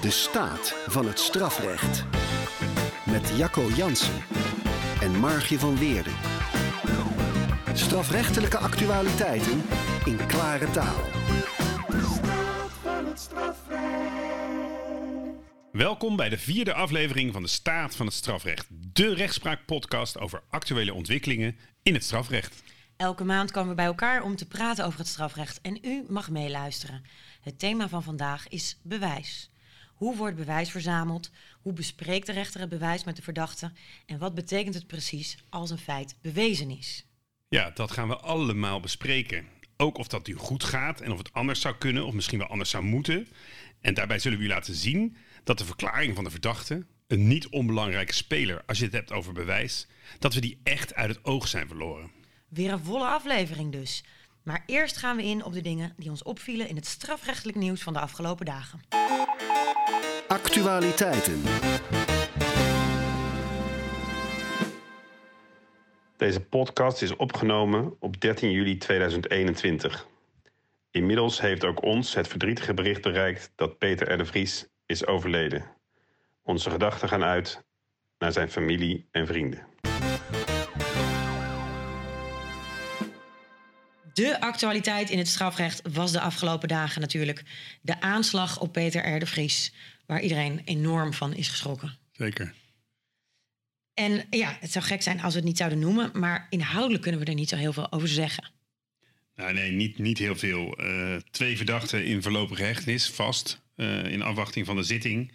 De staat van het strafrecht. Met Jacco Jansen en Margje van Weerden. Strafrechtelijke actualiteiten in klare taal. Welkom bij de vierde aflevering van de Staat van het Strafrecht. De rechtspraakpodcast over actuele ontwikkelingen in het strafrecht. Elke maand komen we bij elkaar om te praten over het strafrecht en u mag meeluisteren. Het thema van vandaag is bewijs. Hoe wordt bewijs verzameld? Hoe bespreekt de rechter het bewijs met de verdachte? En wat betekent het precies als een feit bewezen is? Ja, dat gaan we allemaal bespreken. Ook of dat nu goed gaat en of het anders zou kunnen of misschien wel anders zou moeten. En daarbij zullen we u laten zien dat de verklaring van de verdachte, een niet onbelangrijke speler als je het hebt over bewijs, dat we die echt uit het oog zijn verloren. Weer een volle aflevering dus. Maar eerst gaan we in op de dingen die ons opvielen in het strafrechtelijk nieuws van de afgelopen dagen. Actualiteiten. Deze podcast is opgenomen op 13 juli 2021. Inmiddels heeft ook ons het verdrietige bericht bereikt dat Peter R. de Vries is overleden. Onze gedachten gaan uit naar zijn familie en vrienden. De actualiteit in het strafrecht was de afgelopen dagen natuurlijk de aanslag op Peter R. de Vries, waar iedereen enorm van is geschrokken. Zeker. En ja, het zou gek zijn als we het niet zouden noemen, maar inhoudelijk kunnen we er niet zo heel veel over zeggen. Nou, nee, niet, niet heel veel. Eh, twee verdachten in voorlopige hechtenis, vast, eh, in afwachting van de zitting.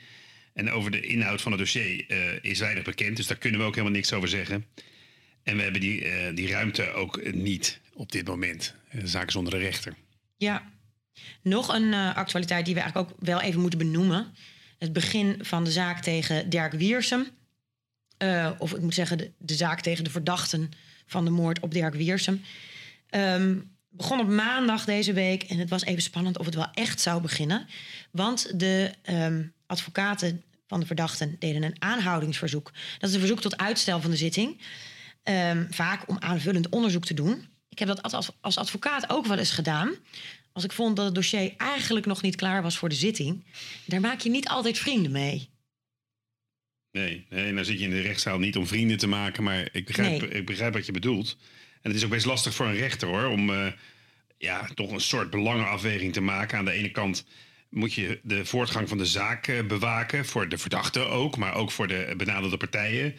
En over de inhoud van het dossier eh, is weinig bekend, dus daar kunnen we ook helemaal niks over zeggen. En we hebben die, die ruimte ook niet op dit moment. De zaak is onder de rechter. Ja, nog een actualiteit die we eigenlijk ook wel even moeten benoemen. Het begin van de zaak tegen Dirk Wiersum. of ik moet zeggen, de, zaak tegen de verdachten van de moord op Dirk Wiersum. Um, begon op maandag deze week en het was even spannend of het wel echt zou beginnen. Want de um, advocaten van de verdachten deden een aanhoudingsverzoek. Dat is een verzoek tot uitstel van de zitting. Um, vaak om aanvullend onderzoek te doen. Ik heb dat als advocaat ook wel eens gedaan. Als ik vond dat het dossier eigenlijk nog niet klaar was voor de zitting. Daar maak je niet altijd vrienden mee. Nee, nee, dan zit je in de rechtszaal niet om vrienden te maken. Maar ik begrijp, nee. ik begrijp wat je bedoelt. En het is ook best lastig voor een rechter hoor, om uh, ja, toch een soort belangenafweging te maken. Aan de ene kant moet je de voortgang van de zaak uh, bewaken, voor de verdachte ook, maar ook voor de benaderde partijen.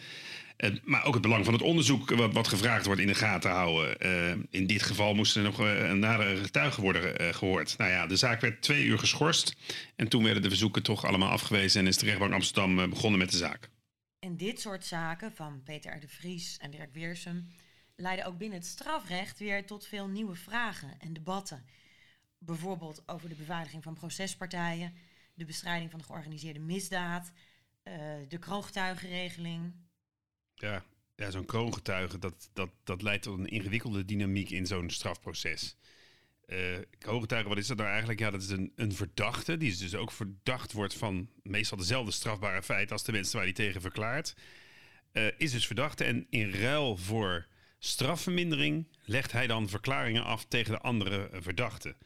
Maar ook het belang van het onderzoek wat, wat gevraagd wordt in de gaten houden. in dit geval moesten er nog een nadere getuigen worden gehoord. Nou ja, de zaak werd twee uur geschorst. En toen werden de verzoeken toch allemaal afgewezen en is de rechtbank Amsterdam begonnen met de zaak. En dit soort zaken van Peter R. de Vries en Dirk Weersum leiden ook binnen het strafrecht weer tot veel nieuwe vragen en debatten. Bijvoorbeeld over de beveiliging van procespartijen, de bestrijding van de georganiseerde misdaad, de kroongetuigenregeling. Ja, ja zo'n kroongetuige, dat, dat, dat leidt tot een ingewikkelde dynamiek in zo'n strafproces. Uh, kroongetuige, wat is dat nou eigenlijk? Ja, dat is een, een verdachte, die dus ook verdacht wordt van meestal dezelfde strafbare feiten als de mensen waar hij tegen verklaart. Uh, is dus verdachte en in ruil voor strafvermindering legt hij dan verklaringen af tegen de andere verdachten.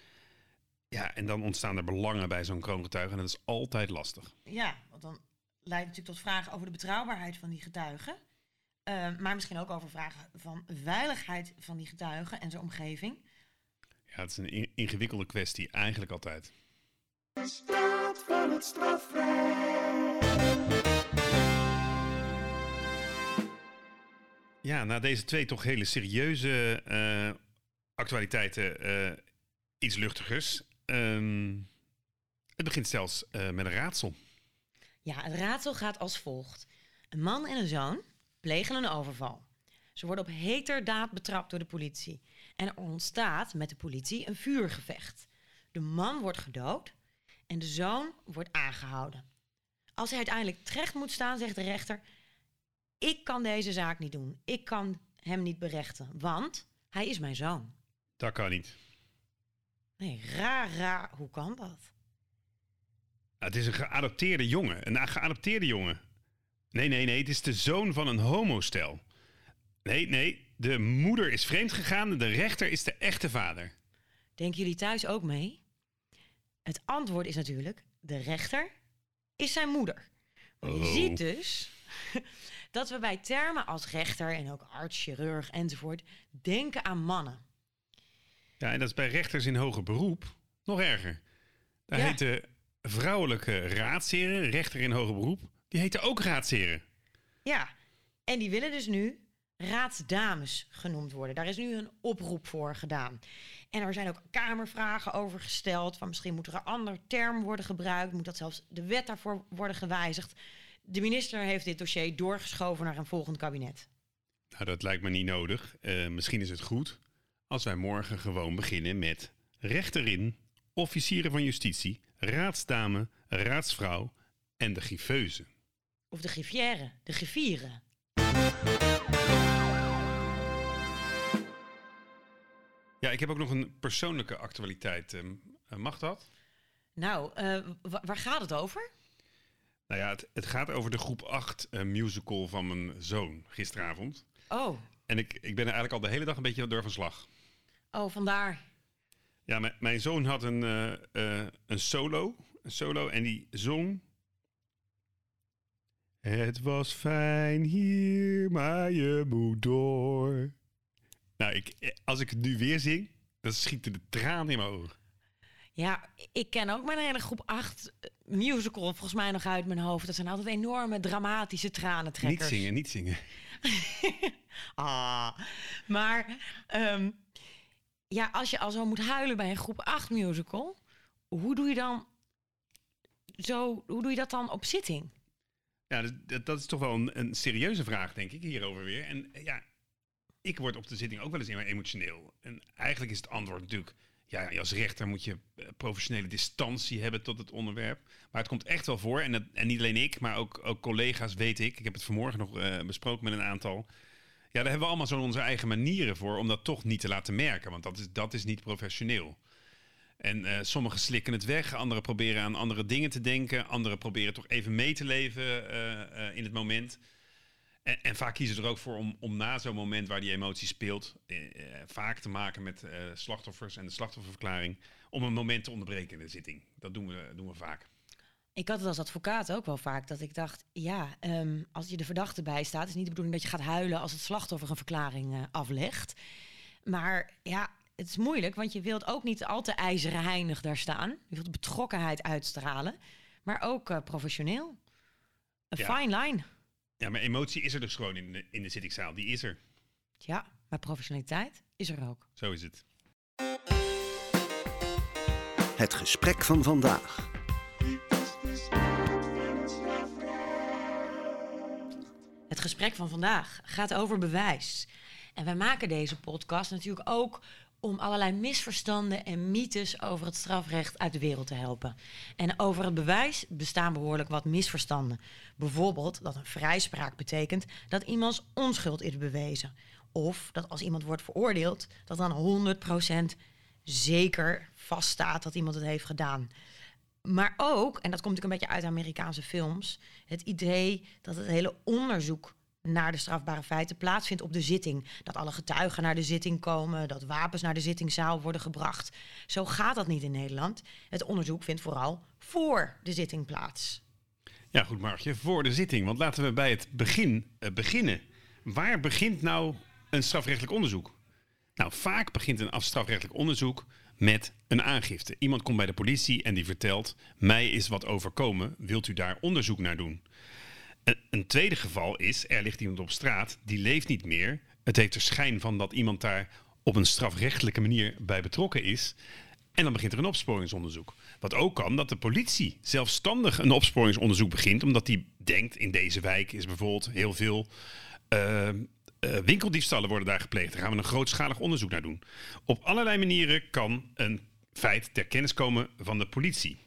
Ja, en dan ontstaan er belangen bij zo'n kroongetuige en dat is altijd lastig. Ja, want dan leidt natuurlijk tot vragen over de betrouwbaarheid van die getuigen. Uh, maar misschien ook over vragen van veiligheid van die getuigen en zijn omgeving. Ja, het is een ingewikkelde kwestie, eigenlijk altijd. De straat van het strafrecht. Ja, na deze twee toch hele serieuze uh, actualiteiten uh, iets luchtigers. Um, het begint zelfs uh, met een raadsel. Ja, het raadsel gaat als volgt. Een man en een zoon plegen een overval. Ze worden op heterdaad betrapt door de politie. En er ontstaat met de politie een vuurgevecht. De man wordt gedood en de zoon wordt aangehouden. Als hij uiteindelijk terecht moet staan, zegt de rechter: ik kan deze zaak niet doen. Ik kan hem niet berechten, want hij is mijn zoon. Dat kan niet. Nee, raar, raar. Hoe kan dat? Het is een geadopteerde jongen. Een geadopteerde jongen. Nee, nee, nee. Het is de zoon van een homostel. Nee, nee. De moeder is vreemd gegaan. De rechter is de echte vader. Denken jullie thuis ook mee? Het antwoord is natuurlijk: de rechter is zijn moeder. Maar je Oh. ziet dus dat we bij termen als rechter en ook arts, chirurg enzovoort denken aan mannen. Ja, en dat is bij rechters in hoger beroep nog erger. Daar Ja. heten vrouwelijke raadsheren, rechter in hoger beroep, die heten ook raadsheren. Ja, en die willen dus nu raadsdames genoemd worden. Daar is nu een oproep voor gedaan. En er zijn ook kamervragen over gesteld. Van misschien moet er een ander term worden gebruikt. Moet dat zelfs de wet daarvoor worden gewijzigd. De minister heeft dit dossier doorgeschoven naar een volgend kabinet. Nou, dat lijkt me niet nodig. Eh, misschien is het goed als wij morgen gewoon beginnen met rechterin, officieren van justitie, raadsdame, raadsvrouw en de griffeuze. Of de griffière, de griffieren. Ja, ik heb ook nog een persoonlijke actualiteit. ehm, eh, mag dat? Nou, eh, wa- waar gaat het over? Nou ja, het, het gaat over de groep 8 eh, musical van mijn zoon gisteravond. Oh, En ik, ik ben eigenlijk al de hele dag een beetje door van slag. oh vandaar. Ja, mijn, mijn zoon had een, een solo. Een solo en die zong. Het was fijn hier, maar je moet door. Nou, ik, als ik het nu weer zing, dan schieten de tranen in mijn ogen. Ja, ik ken ook mijn hele groep 8 musical volgens mij nog uit mijn hoofd. Dat zijn altijd enorme dramatische Niet tranentrekkers. zingen, niet zingen. Ah, maar ehm, ja, als je al zo moet huilen bij een groep 8 musical, hoe doe je dan zo, hoe doe je dat dan op zitting? Ja, dus dat, dat is toch wel een, serieuze vraag, denk ik, hierover weer. En eh, ja, ik word op de zitting ook wel eens emotioneel. En eigenlijk is het antwoord natuurlijk... Ja, als rechter moet je eh, professionele distantie hebben tot het onderwerp. Maar het komt echt wel voor. En, dat, en niet alleen ik, maar ook, ook collega's weet ik. Ik heb het vanmorgen nog eh, besproken met een aantal. Ja, daar hebben we allemaal zo onze eigen manieren voor... om dat toch niet te laten merken. Want dat is, dat is niet professioneel. En eh, sommigen slikken het weg, anderen proberen aan andere dingen te denken, anderen proberen toch even mee te leven eh, eh, in het moment. En, en vaak kiezen ze er ook voor om, om na zo'n moment waar die emotie speelt, vaak te maken met slachtoffers en de slachtofferverklaring, om een moment te onderbreken in de zitting. Dat doen we, doen we vaak. Ik had het als advocaat ook wel vaak dat ik dacht, ja, ehm, als je de verdachte bijstaat, is niet de bedoeling dat je gaat huilen als het slachtoffer een verklaring aflegt. Maar ja, het is moeilijk, want je wilt ook niet al te ijzeren heinig daar staan. Je wilt betrokkenheid uitstralen, maar ook eh, professioneel. Een Ja. fine line. Ja, maar emotie is er dus gewoon in de, in de zittingszaal. Die is er. Ja, maar professionaliteit is er ook. Zo is het. Het gesprek van vandaag. Het gesprek van vandaag gaat over bewijs. En wij maken deze podcast natuurlijk ook om allerlei misverstanden en mythes over het strafrecht uit de wereld te helpen. En over het bewijs bestaan behoorlijk wat misverstanden. Bijvoorbeeld dat een vrijspraak betekent dat iemands onschuld is bewezen. Of dat als iemand wordt veroordeeld, dat dan 100% zeker vaststaat dat iemand het heeft gedaan. Maar ook, en dat komt natuurlijk een beetje uit Amerikaanse films, het idee dat het hele onderzoek naar de strafbare feiten plaatsvindt op de zitting. Dat alle getuigen naar de zitting komen, dat wapens naar de zittingzaal worden gebracht. Zo gaat dat niet in Nederland. Het onderzoek vindt vooral voor de zitting plaats. Ja, goed, Margje, voor de zitting. Want laten we bij het begin eh, beginnen. Waar begint nou een strafrechtelijk onderzoek? Nou, vaak begint een strafrechtelijk onderzoek met een aangifte. Iemand komt bij de politie en die vertelt: Mij is wat overkomen, wilt u daar onderzoek naar doen? Een, tweede geval is: er ligt iemand op straat, die leeft niet meer. Het heeft er schijn van dat iemand daar op een strafrechtelijke manier bij betrokken is. En dan begint er een opsporingsonderzoek. Wat ook kan dat de politie zelfstandig een opsporingsonderzoek begint, omdat die denkt: in deze wijk is bijvoorbeeld heel veel eh, eh, winkeldiefstallen worden daar gepleegd. Daar gaan we een grootschalig onderzoek naar doen. Op allerlei manieren kan een feit ter kennis komen van de politie.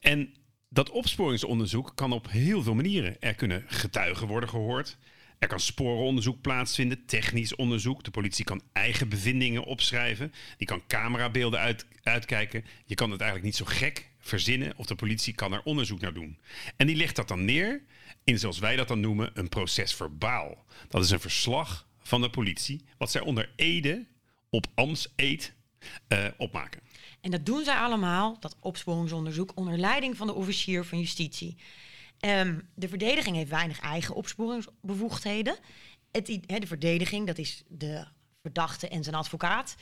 En dat opsporingsonderzoek kan op heel veel manieren. Er kunnen getuigen worden gehoord. Er kan sporenonderzoek plaatsvinden, technisch onderzoek. De politie kan eigen bevindingen opschrijven. Die kan camerabeelden uit, uitkijken. Je kan het eigenlijk niet zo gek verzinnen of de politie kan er onderzoek naar doen. En die legt dat dan neer in, zoals wij dat dan noemen, een proces verbaal. Dat is een verslag van de politie, wat zij onder ede op ambtseed eh opmaken. En dat doen zij allemaal, dat opsporingsonderzoek, onder leiding van de officier van justitie. Ehm, de verdediging heeft weinig eigen opsporingsbevoegdheden. Het, de verdediging, dat is de verdachte en zijn advocaat.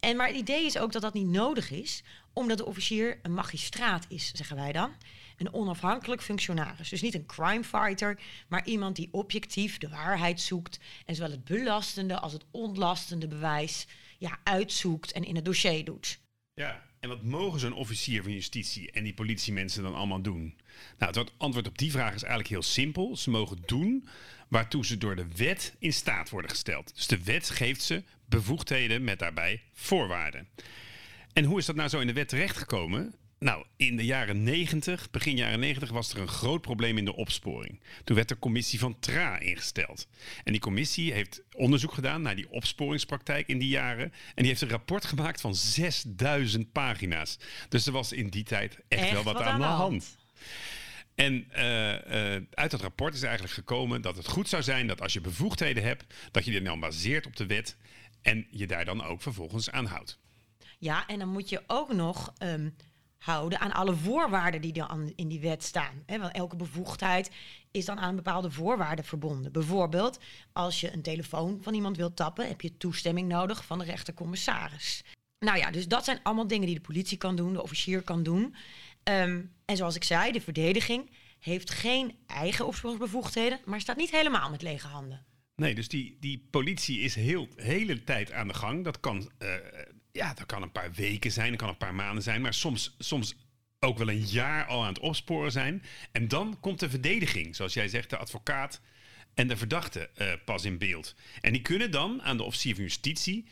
En, maar het idee is ook dat dat niet nodig is, omdat de officier een magistraat is, zeggen wij dan. Een onafhankelijk functionaris. Dus niet een crime fighter, maar iemand die objectief de waarheid zoekt en zowel het belastende als het ontlastende bewijs ja, uitzoekt en in het dossier doet. Ja, en wat mogen zo'n officier van justitie en die politiemensen dan allemaal doen? Nou, het antwoord op die vraag is eigenlijk heel simpel. Ze mogen doen waartoe ze door de wet in staat worden gesteld. Dus de wet geeft ze bevoegdheden met daarbij voorwaarden. En hoe is dat nou zo in de wet terechtgekomen? Nou, in de jaren 90, begin jaren 90, was er een groot probleem in de opsporing. Toen werd de commissie van TRA ingesteld. En die commissie heeft onderzoek gedaan naar die opsporingspraktijk in die jaren. En die heeft een rapport gemaakt van 6000 pagina's. Dus er was in die tijd echt, wel wat, aan, de hand. En uh, uh, uit dat rapport is eigenlijk gekomen dat het goed zou zijn dat als je bevoegdheden hebt, dat je die dan baseert op de wet en je daar dan ook vervolgens aan houdt. Ja, en dan moet je ook nog um, houden aan alle voorwaarden die dan in die wet staan. Want elke bevoegdheid is dan aan bepaalde voorwaarden verbonden. Bijvoorbeeld, als je een telefoon van iemand wilt tappen, heb je toestemming nodig van de rechtercommissaris. Nou ja, dus dat zijn allemaal dingen die de politie kan doen, de officier kan doen. Ehm, en zoals ik zei, de verdediging heeft geen eigen opsporingsbevoegdheden, maar staat niet helemaal met lege handen. Nee, dus die, die politie is heel hele tijd aan de gang. Dat kan, uh, ja, dat kan een paar weken zijn, dat kan een paar maanden zijn, maar soms, soms ook wel een jaar al aan het opsporen zijn. En dan komt de verdediging, zoals jij zegt, de advocaat en de verdachte uh, pas in beeld. En die kunnen dan aan de officier van justitie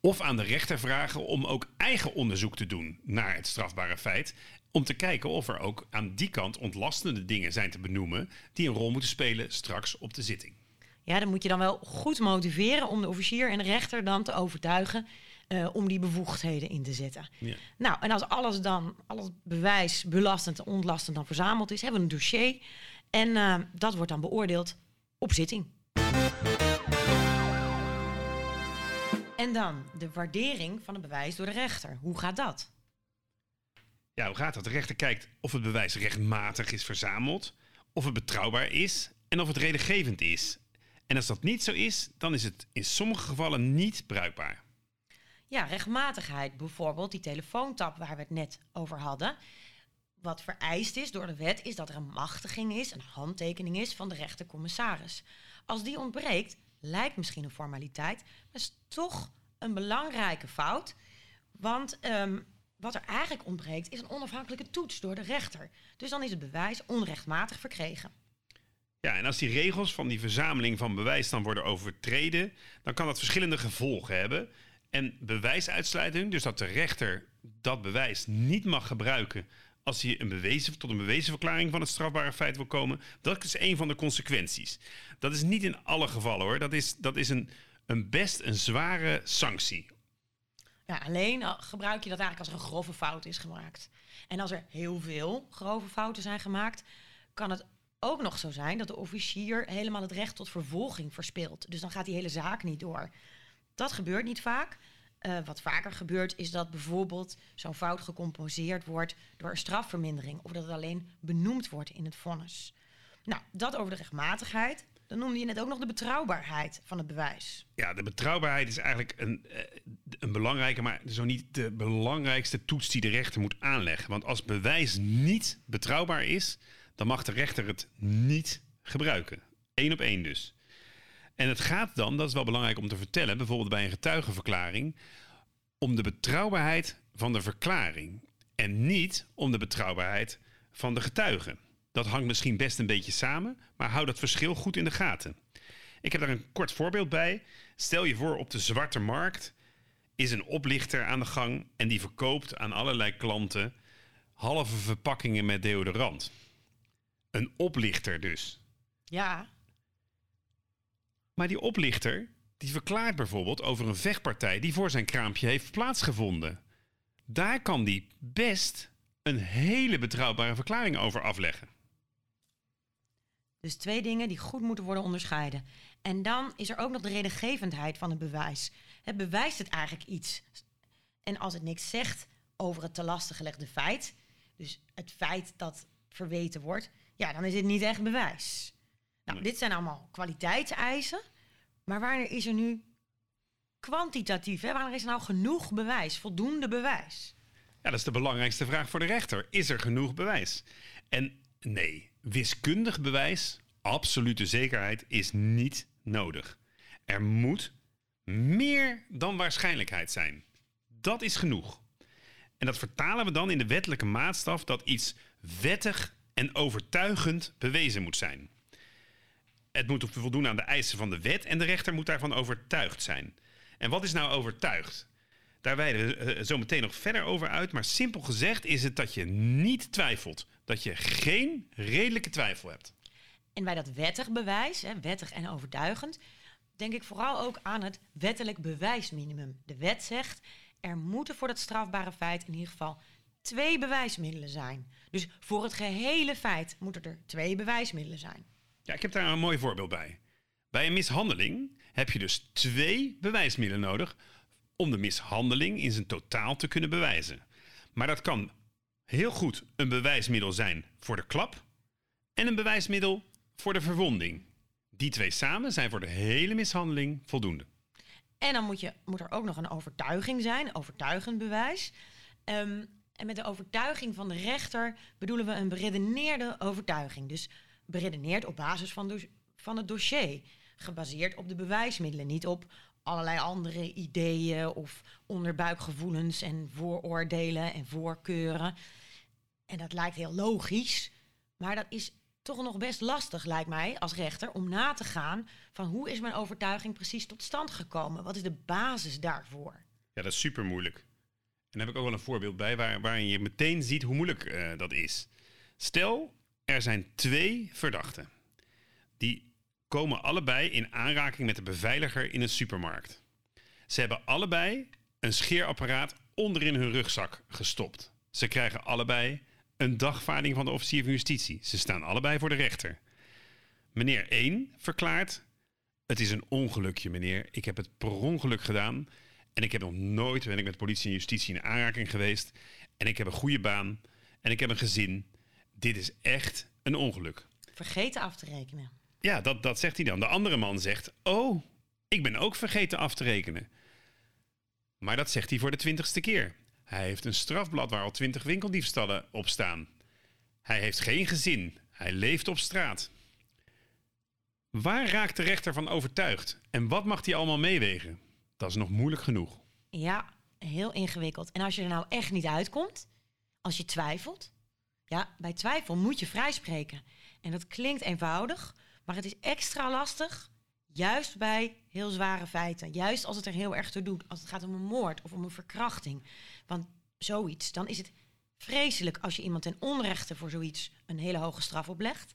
of aan de rechter vragen om ook eigen onderzoek te doen naar het strafbare feit. Om te kijken of er ook aan die kant ontlastende dingen zijn te benoemen die een rol moeten spelen straks op de zitting. Ja, dan moet je dan wel goed motiveren om de officier en de rechter dan te overtuigen uh, om die bevoegdheden in te zetten. Ja. Nou, en als alles dan, alles bewijs belastend en ontlastend dan verzameld is, hebben we een dossier. En uh, dat wordt dan beoordeeld op zitting. En dan de waardering van het bewijs door de rechter. Hoe gaat dat? Ja, hoe gaat dat? De rechter kijkt of het bewijs rechtmatig is verzameld, of het betrouwbaar is en of het redengevend is. En als dat niet zo is, dan is het in sommige gevallen niet bruikbaar. Ja, rechtmatigheid. Bijvoorbeeld die telefoontap waar we het net over hadden. Wat vereist is door de wet, is dat er een machtiging is, een handtekening is van de rechtercommissaris. Als die ontbreekt, lijkt misschien een formaliteit, maar is toch een belangrijke fout. Want ehm, wat er eigenlijk ontbreekt, is een onafhankelijke toets door de rechter. Dus dan is het bewijs onrechtmatig verkregen. Ja, en als die regels van die verzameling van bewijs dan worden overtreden, dan kan dat verschillende gevolgen hebben. En bewijsuitsluiting, dus dat de rechter dat bewijs niet mag gebruiken als hij een bewezen, tot een bewezen verklaring van het strafbare feit wil komen, dat is een van de consequenties. Dat is niet in alle gevallen hoor. Dat is, dat is een, een best een zware sanctie. Ja, alleen gebruik je dat eigenlijk als er een grove fout is gemaakt. En als er heel veel grove fouten zijn gemaakt, kan het ook nog zo zijn dat de officier helemaal het recht tot vervolging verspeelt. Dus dan gaat die hele zaak niet door. Dat gebeurt niet vaak. Uh, wat vaker gebeurt is dat bijvoorbeeld zo'n fout gecompenseerd wordt door een strafvermindering of dat het alleen benoemd wordt in het vonnis. Nou, dat over de rechtmatigheid. Dan noemde je net ook nog de betrouwbaarheid van het bewijs. Ja, de betrouwbaarheid is eigenlijk een, eh, een belangrijke, maar zo niet de belangrijkste toets die de rechter moet aanleggen. Want als bewijs niet betrouwbaar is, dan mag de rechter het niet gebruiken. Eén op één dus. En het gaat dan, dat is wel belangrijk om te vertellen, bijvoorbeeld bij een getuigenverklaring, om de betrouwbaarheid van de verklaring. En niet om de betrouwbaarheid van de getuigen. Dat hangt misschien best een beetje samen, maar hou dat verschil goed in de gaten. Ik heb daar een kort voorbeeld bij. Stel je voor op de zwarte markt is een oplichter aan de gang en die verkoopt aan allerlei klanten halve verpakkingen met deodorant. Een oplichter dus. Ja. Maar die oplichter, die verklaart bijvoorbeeld over een vechtpartij die voor zijn kraampje heeft plaatsgevonden. Daar kan die best een hele betrouwbare verklaring over afleggen. Dus twee dingen die goed moeten worden onderscheiden. En dan is er ook nog de redengevendheid van het bewijs. Het bewijst het eigenlijk iets. En als het niks zegt over het te lastig gelegde feit. Dus het feit dat verweten wordt, ja, dan is dit niet echt bewijs. Nou, dit zijn allemaal kwaliteitseisen. Maar wanneer is er nu kwantitatief? Hè? Wanneer is er nou genoeg bewijs, voldoende bewijs? Ja, dat is de belangrijkste vraag voor de rechter. Is er genoeg bewijs? En nee, wiskundig bewijs, absolute zekerheid, is niet nodig. Er moet meer dan waarschijnlijkheid zijn. Dat is genoeg. En dat vertalen we dan in de wettelijke maatstaf dat iets wettig en overtuigend bewezen moet zijn. Het moet voldoen aan de eisen van de wet en de rechter moet daarvan overtuigd zijn. En wat is nou overtuigd? Daar wijden we eh, zo meteen nog verder over uit. Maar simpel gezegd is het dat je niet twijfelt. Dat je geen redelijke twijfel hebt. En bij dat wettig bewijs, hè, wettig en overtuigend, denk ik vooral ook aan het wettelijk bewijsminimum. De wet zegt, er moeten voor dat strafbare feit in ieder geval twee bewijsmiddelen zijn. Dus voor het gehele feit moeten er twee bewijsmiddelen zijn. Ja, ik heb daar een mooi voorbeeld bij. Bij een mishandeling heb je dus twee bewijsmiddelen nodig om de mishandeling in zijn totaal te kunnen bewijzen. Maar dat kan heel goed een bewijsmiddel zijn voor de klap en een bewijsmiddel voor de verwonding. Die twee samen zijn voor de hele mishandeling voldoende. En dan moet, je, moet er ook nog een overtuiging zijn, overtuigend bewijs. Um, en met de overtuiging van de rechter bedoelen we een beredeneerde overtuiging. Dus beredeneerd op basis van, van het dossier. Gebaseerd op de bewijsmiddelen, niet op allerlei andere ideeën of onderbuikgevoelens en vooroordelen en voorkeuren. En dat lijkt heel logisch, maar dat is toch nog best lastig, lijkt mij, als rechter, om na te gaan van hoe is mijn overtuiging precies tot stand gekomen? Wat is de basis daarvoor? Ja, dat is super moeilijk. En daar heb ik ook wel een voorbeeld bij waar, waarin je meteen ziet hoe moeilijk uh, dat is. Stel, er zijn twee verdachten. Die komen allebei in aanraking met de beveiliger in een supermarkt. Ze hebben allebei een scheerapparaat onderin hun rugzak gestopt. Ze krijgen allebei een dagvaarding van de officier van justitie. Ze staan allebei voor de rechter. Meneer 1 verklaart: Het is een ongelukje, meneer. Ik heb het per ongeluk gedaan. En ik heb nog nooit ben ik met politie en justitie in aanraking geweest. En ik heb een goede baan. En ik heb een gezin. Dit is echt een ongeluk. Vergeten af te rekenen. Ja, dat, dat zegt hij dan. De andere man zegt: Oh, ik ben ook vergeten af te rekenen. Maar dat zegt hij voor de twintigste keer. Hij heeft een strafblad waar al twintig winkeldiefstallen op staan. Hij heeft geen gezin. Hij leeft op straat. Waar raakt de rechter van overtuigd? En wat mag hij allemaal meewegen? Dat is nog moeilijk genoeg. Ja, heel ingewikkeld. En als je er nou echt niet uitkomt, als je twijfelt, ja, bij twijfel moet je vrijspreken. En dat klinkt eenvoudig, maar het is extra lastig, juist bij heel zware feiten. Juist als het er heel erg toe doet, als het gaat om een moord of om een verkrachting. Want zoiets, dan is het vreselijk als je iemand ten onrechte voor zoiets een hele hoge straf oplegt.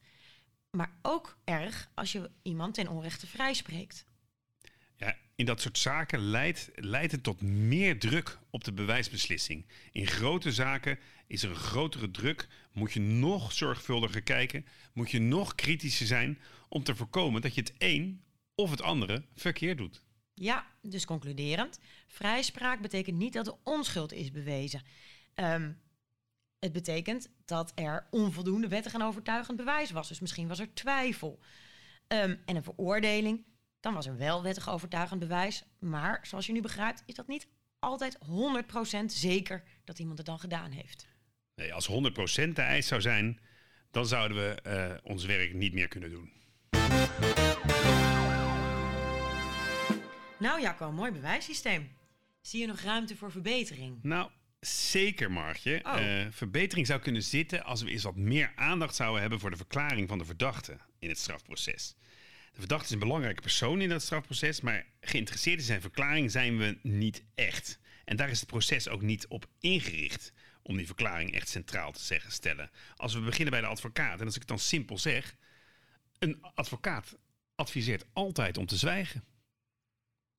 Maar ook erg als je iemand ten onrechte vrijspreekt. Ja, in dat soort zaken leidt, leidt het tot meer druk op de bewijsbeslissing. In grote zaken is er een grotere druk, moet je nog zorgvuldiger kijken, moet je nog kritischer zijn om te voorkomen dat je het een of het andere verkeerd doet. Ja, dus concluderend, vrijspraak betekent niet dat de onschuld is bewezen. Ehm, het betekent dat er onvoldoende wettig en overtuigend bewijs was. Dus misschien was er twijfel. Ehm, en een veroordeling dan was er wel wettig overtuigend bewijs. Maar zoals je nu begrijpt, is dat niet altijd 100% zeker dat iemand het dan gedaan heeft. Nee, als 100% de eis zou zijn, dan zouden we uh, ons werk niet meer kunnen doen. Nou Jacco, mooi bewijssysteem. Zie je nog ruimte voor verbetering? Nou, zeker Margje. Oh. Uh, verbetering zou kunnen zitten als we eens wat meer aandacht zouden hebben voor de verklaring van de verdachte in het strafproces. De verdachte is een belangrijke persoon in dat strafproces, maar geïnteresseerd in zijn verklaring zijn we niet echt. En daar is het proces ook niet op ingericht om die verklaring echt centraal te zeggen, stellen. Als we beginnen bij de advocaat, en als ik het dan simpel zeg, een advocaat adviseert altijd om te zwijgen.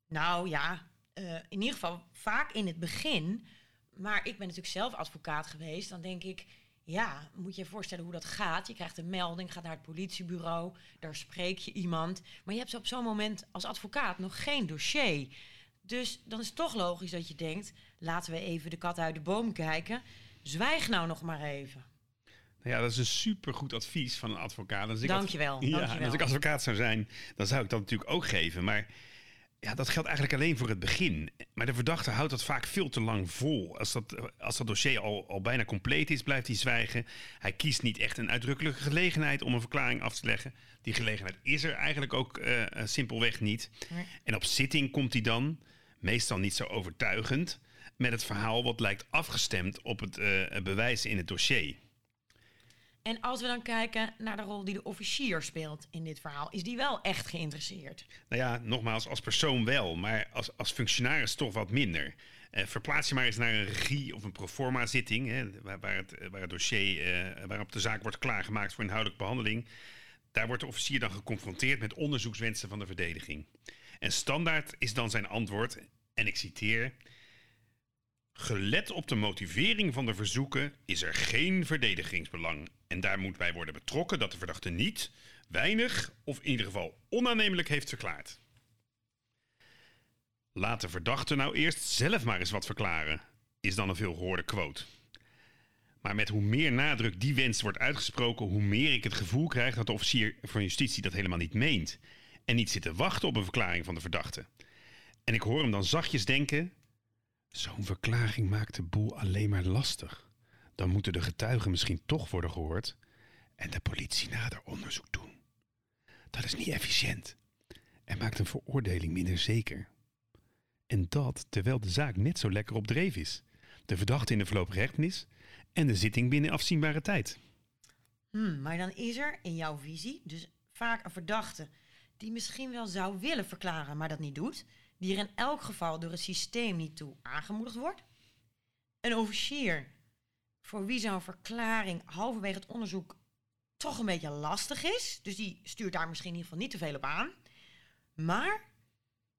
Nou ja, uh, in ieder geval vaak in het begin. Maar ik ben natuurlijk zelf advocaat geweest. Dan denk ik, ja, moet je je voorstellen hoe dat gaat. Je krijgt een melding, gaat naar het politiebureau, daar spreek je iemand. Maar je hebt op zo'n moment als advocaat nog geen dossier. Dus dan is het toch logisch dat je denkt: laten we even de kat uit de boom kijken. Zwijg nou nog maar even. Nou ja, dat is een supergoed advies van een advocaat. Als ik dankjewel, ja, dankjewel. Als ik advocaat zou zijn, dan zou ik dat natuurlijk ook geven. Maar ja, dat geldt eigenlijk alleen voor het begin. Maar de verdachte houdt dat vaak veel te lang vol. Als dat, als dat dossier al, al bijna compleet is, blijft hij zwijgen. Hij kiest niet echt een uitdrukkelijke gelegenheid om een verklaring af te leggen. Die gelegenheid is er eigenlijk ook uh, simpelweg niet. Nee. En op zitting komt hij dan, meestal niet zo overtuigend, met het verhaal wat lijkt afgestemd op het uh, bewijs in het dossier. En als we dan kijken naar de rol die de officier speelt in dit verhaal, is die wel echt geïnteresseerd? Nou ja, nogmaals, als persoon wel, maar als, als functionaris toch wat minder. Uh, verplaats je maar eens naar een regie of een proforma zitting, hè, waar, het, waar het dossier, uh, waarop de zaak wordt klaargemaakt voor inhoudelijke behandeling. Daar wordt de officier dan geconfronteerd met onderzoekswensen van de verdediging. En standaard is dan zijn antwoord, en ik citeer. Gelet op de motivering van de verzoeken is er geen verdedigingsbelang. En daar moet bij worden betrokken dat de verdachte niet, weinig of in ieder geval onaannemelijk heeft verklaard. Laat de verdachte nou eerst zelf maar eens wat verklaren, is dan een veelgehoorde quote. Maar met hoe meer nadruk die wens wordt uitgesproken, hoe meer ik het gevoel krijg dat de officier van justitie dat helemaal niet meent. En niet zit te wachten op een verklaring van de verdachte. En ik hoor hem dan zachtjes denken: Zo'n verklaring maakt de boel alleen maar lastig. Dan moeten de getuigen misschien toch worden gehoord en de politie nader onderzoek doen. Dat is niet efficiënt en maakt een veroordeling minder zeker. En dat terwijl de zaak net zo lekker op dreef is. De verdachte in de voorlopige hechtenis en de zitting binnen afzienbare tijd. Hmm, maar dan is er in jouw visie dus vaak een verdachte die misschien wel zou willen verklaren, maar dat niet doet die er in elk geval door het systeem niet toe aangemoedigd wordt. Een officier voor wie zo'n verklaring halverwege het onderzoek toch een beetje lastig is. Dus die stuurt daar misschien in ieder geval niet te veel op aan. Maar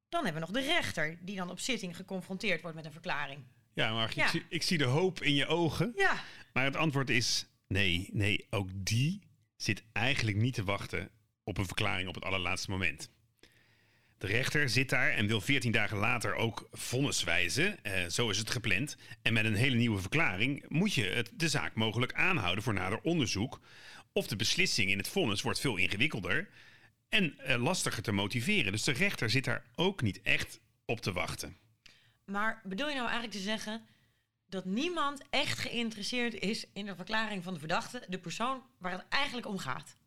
dan hebben we nog de rechter, die dan op zitting geconfronteerd wordt met een verklaring. Ja, maar ja. Ik, zie, ik zie de hoop in je ogen. Ja. Maar het antwoord is nee, nee, ook die zit eigenlijk niet te wachten op een verklaring op het allerlaatste moment. De rechter zit daar en wil 14 dagen later ook vonnis wijzen. Uh, zo is het gepland. En met een hele nieuwe verklaring moet je het, de zaak mogelijk aanhouden voor nader onderzoek. Of de beslissing in het vonnis wordt veel ingewikkelder en uh, lastiger te motiveren. Dus de rechter zit daar ook niet echt op te wachten. Maar bedoel je nou eigenlijk te zeggen dat niemand echt geïnteresseerd is in de verklaring van de verdachte, de persoon waar het eigenlijk om gaat?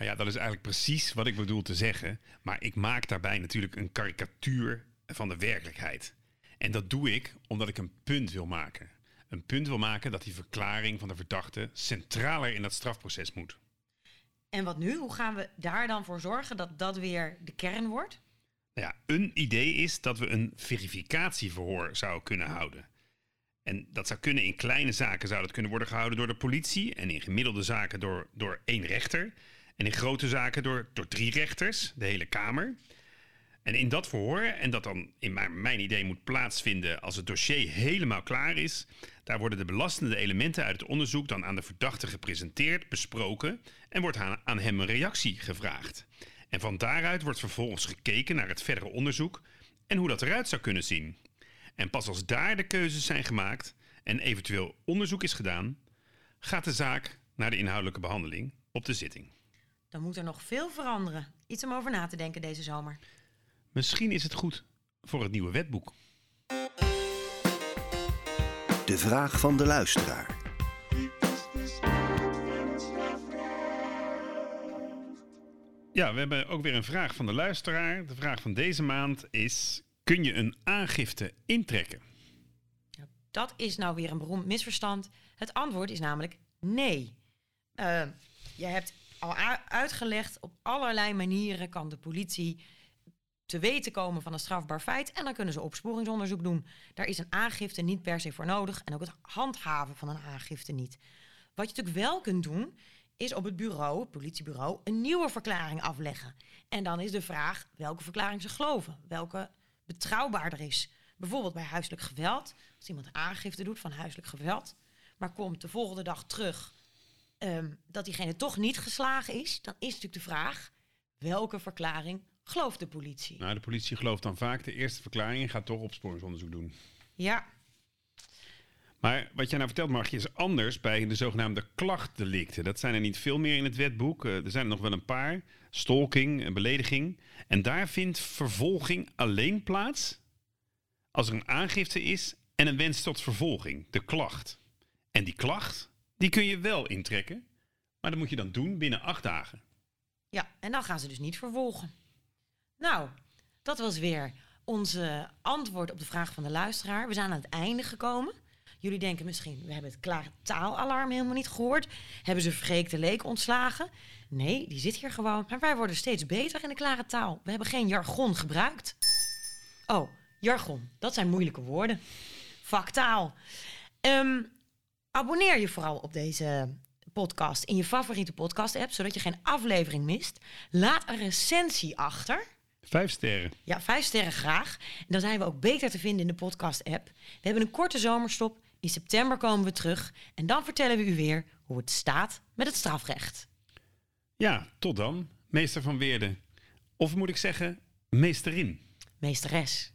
Nou ja, dat is eigenlijk precies wat ik bedoel te zeggen. Maar ik maak daarbij natuurlijk een karikatuur van de werkelijkheid. En dat doe ik omdat ik een punt wil maken. Een punt wil maken dat die verklaring van de verdachte centraler in dat strafproces moet. En wat nu? Hoe gaan we daar dan voor zorgen dat dat weer de kern wordt? Nou ja, een idee is dat we een verificatieverhoor zouden kunnen houden. En dat zou kunnen in kleine zaken zou dat kunnen worden gehouden door de politie en in gemiddelde zaken door, door één rechter. En in grote zaken door, door drie rechters, de hele Kamer. En in dat verhoor, en dat dan in mijn, idee moet plaatsvinden als het dossier helemaal klaar is, daar worden de belastende elementen uit het onderzoek dan aan de verdachte gepresenteerd, besproken en wordt aan hem een reactie gevraagd. En van daaruit wordt vervolgens gekeken naar het verdere onderzoek en hoe dat eruit zou kunnen zien. En pas als daar de keuzes zijn gemaakt en eventueel onderzoek is gedaan, gaat de zaak naar de inhoudelijke behandeling op de zitting dan moet er nog veel veranderen. Iets om over na te denken deze zomer. Misschien is het goed voor het nieuwe wetboek. De vraag van de luisteraar. Ja, we hebben ook weer een vraag van de luisteraar. De vraag van deze maand is: kun je een aangifte intrekken? Dat is nou weer een beroemd misverstand. Het antwoord is namelijk nee. Uh, je hebt al uitgelegd. Op allerlei manieren kan de politie te weten komen van een strafbaar feit. En dan kunnen ze opsporingsonderzoek doen. Daar is een aangifte niet per se voor nodig. En ook het handhaven van een aangifte niet. Wat je natuurlijk wel kunt doen, is op het bureau, het politiebureau, een nieuwe verklaring afleggen. En dan is de vraag welke verklaring ze geloven. Welke betrouwbaarder is. Bijvoorbeeld bij huiselijk geweld. Als iemand aangifte doet van huiselijk geweld, maar komt de volgende dag terug um, dat diegene toch niet geslagen is, dan is natuurlijk de vraag: welke verklaring gelooft de politie? Nou, de politie gelooft dan vaak de eerste verklaring en gaat toch opsporingsonderzoek doen. Ja, Maar wat jij nou vertelt, Margje, is anders bij de zogenaamde klachtdelicten. Dat zijn er niet veel meer in het wetboek. Eh, er zijn er nog wel een paar. Stalking, en belediging. En daar vindt vervolging alleen plaats als er een aangifte is en een wens tot vervolging, de klacht. En die klacht, die kun je wel intrekken, maar dat moet je dan doen binnen acht dagen. ja, en dan gaan ze dus niet vervolgen. Nou, dat was weer onze antwoord op de vraag van de luisteraar. We zijn aan het einde gekomen. Jullie denken misschien, we hebben het klare taalalarm helemaal niet gehoord. Hebben ze Freek de Leek ontslagen? Nee, die zit hier gewoon. Maar wij worden steeds beter in de klare taal. We hebben geen jargon gebruikt. Oh, jargon. Dat zijn moeilijke woorden. Vaktaal. Ehm, abonneer je vooral op deze podcast in je favoriete podcast-app, zodat je geen aflevering mist. Laat een recensie achter. Vijf sterren. Ja, vijf sterren graag. En dan zijn we ook beter te vinden in de podcast-app. We hebben een korte zomerstop. In september komen we terug. En dan vertellen we u weer hoe het staat met het strafrecht. Ja, tot dan, meester van Weerden. Of moet ik zeggen, meesterin. Meesteres.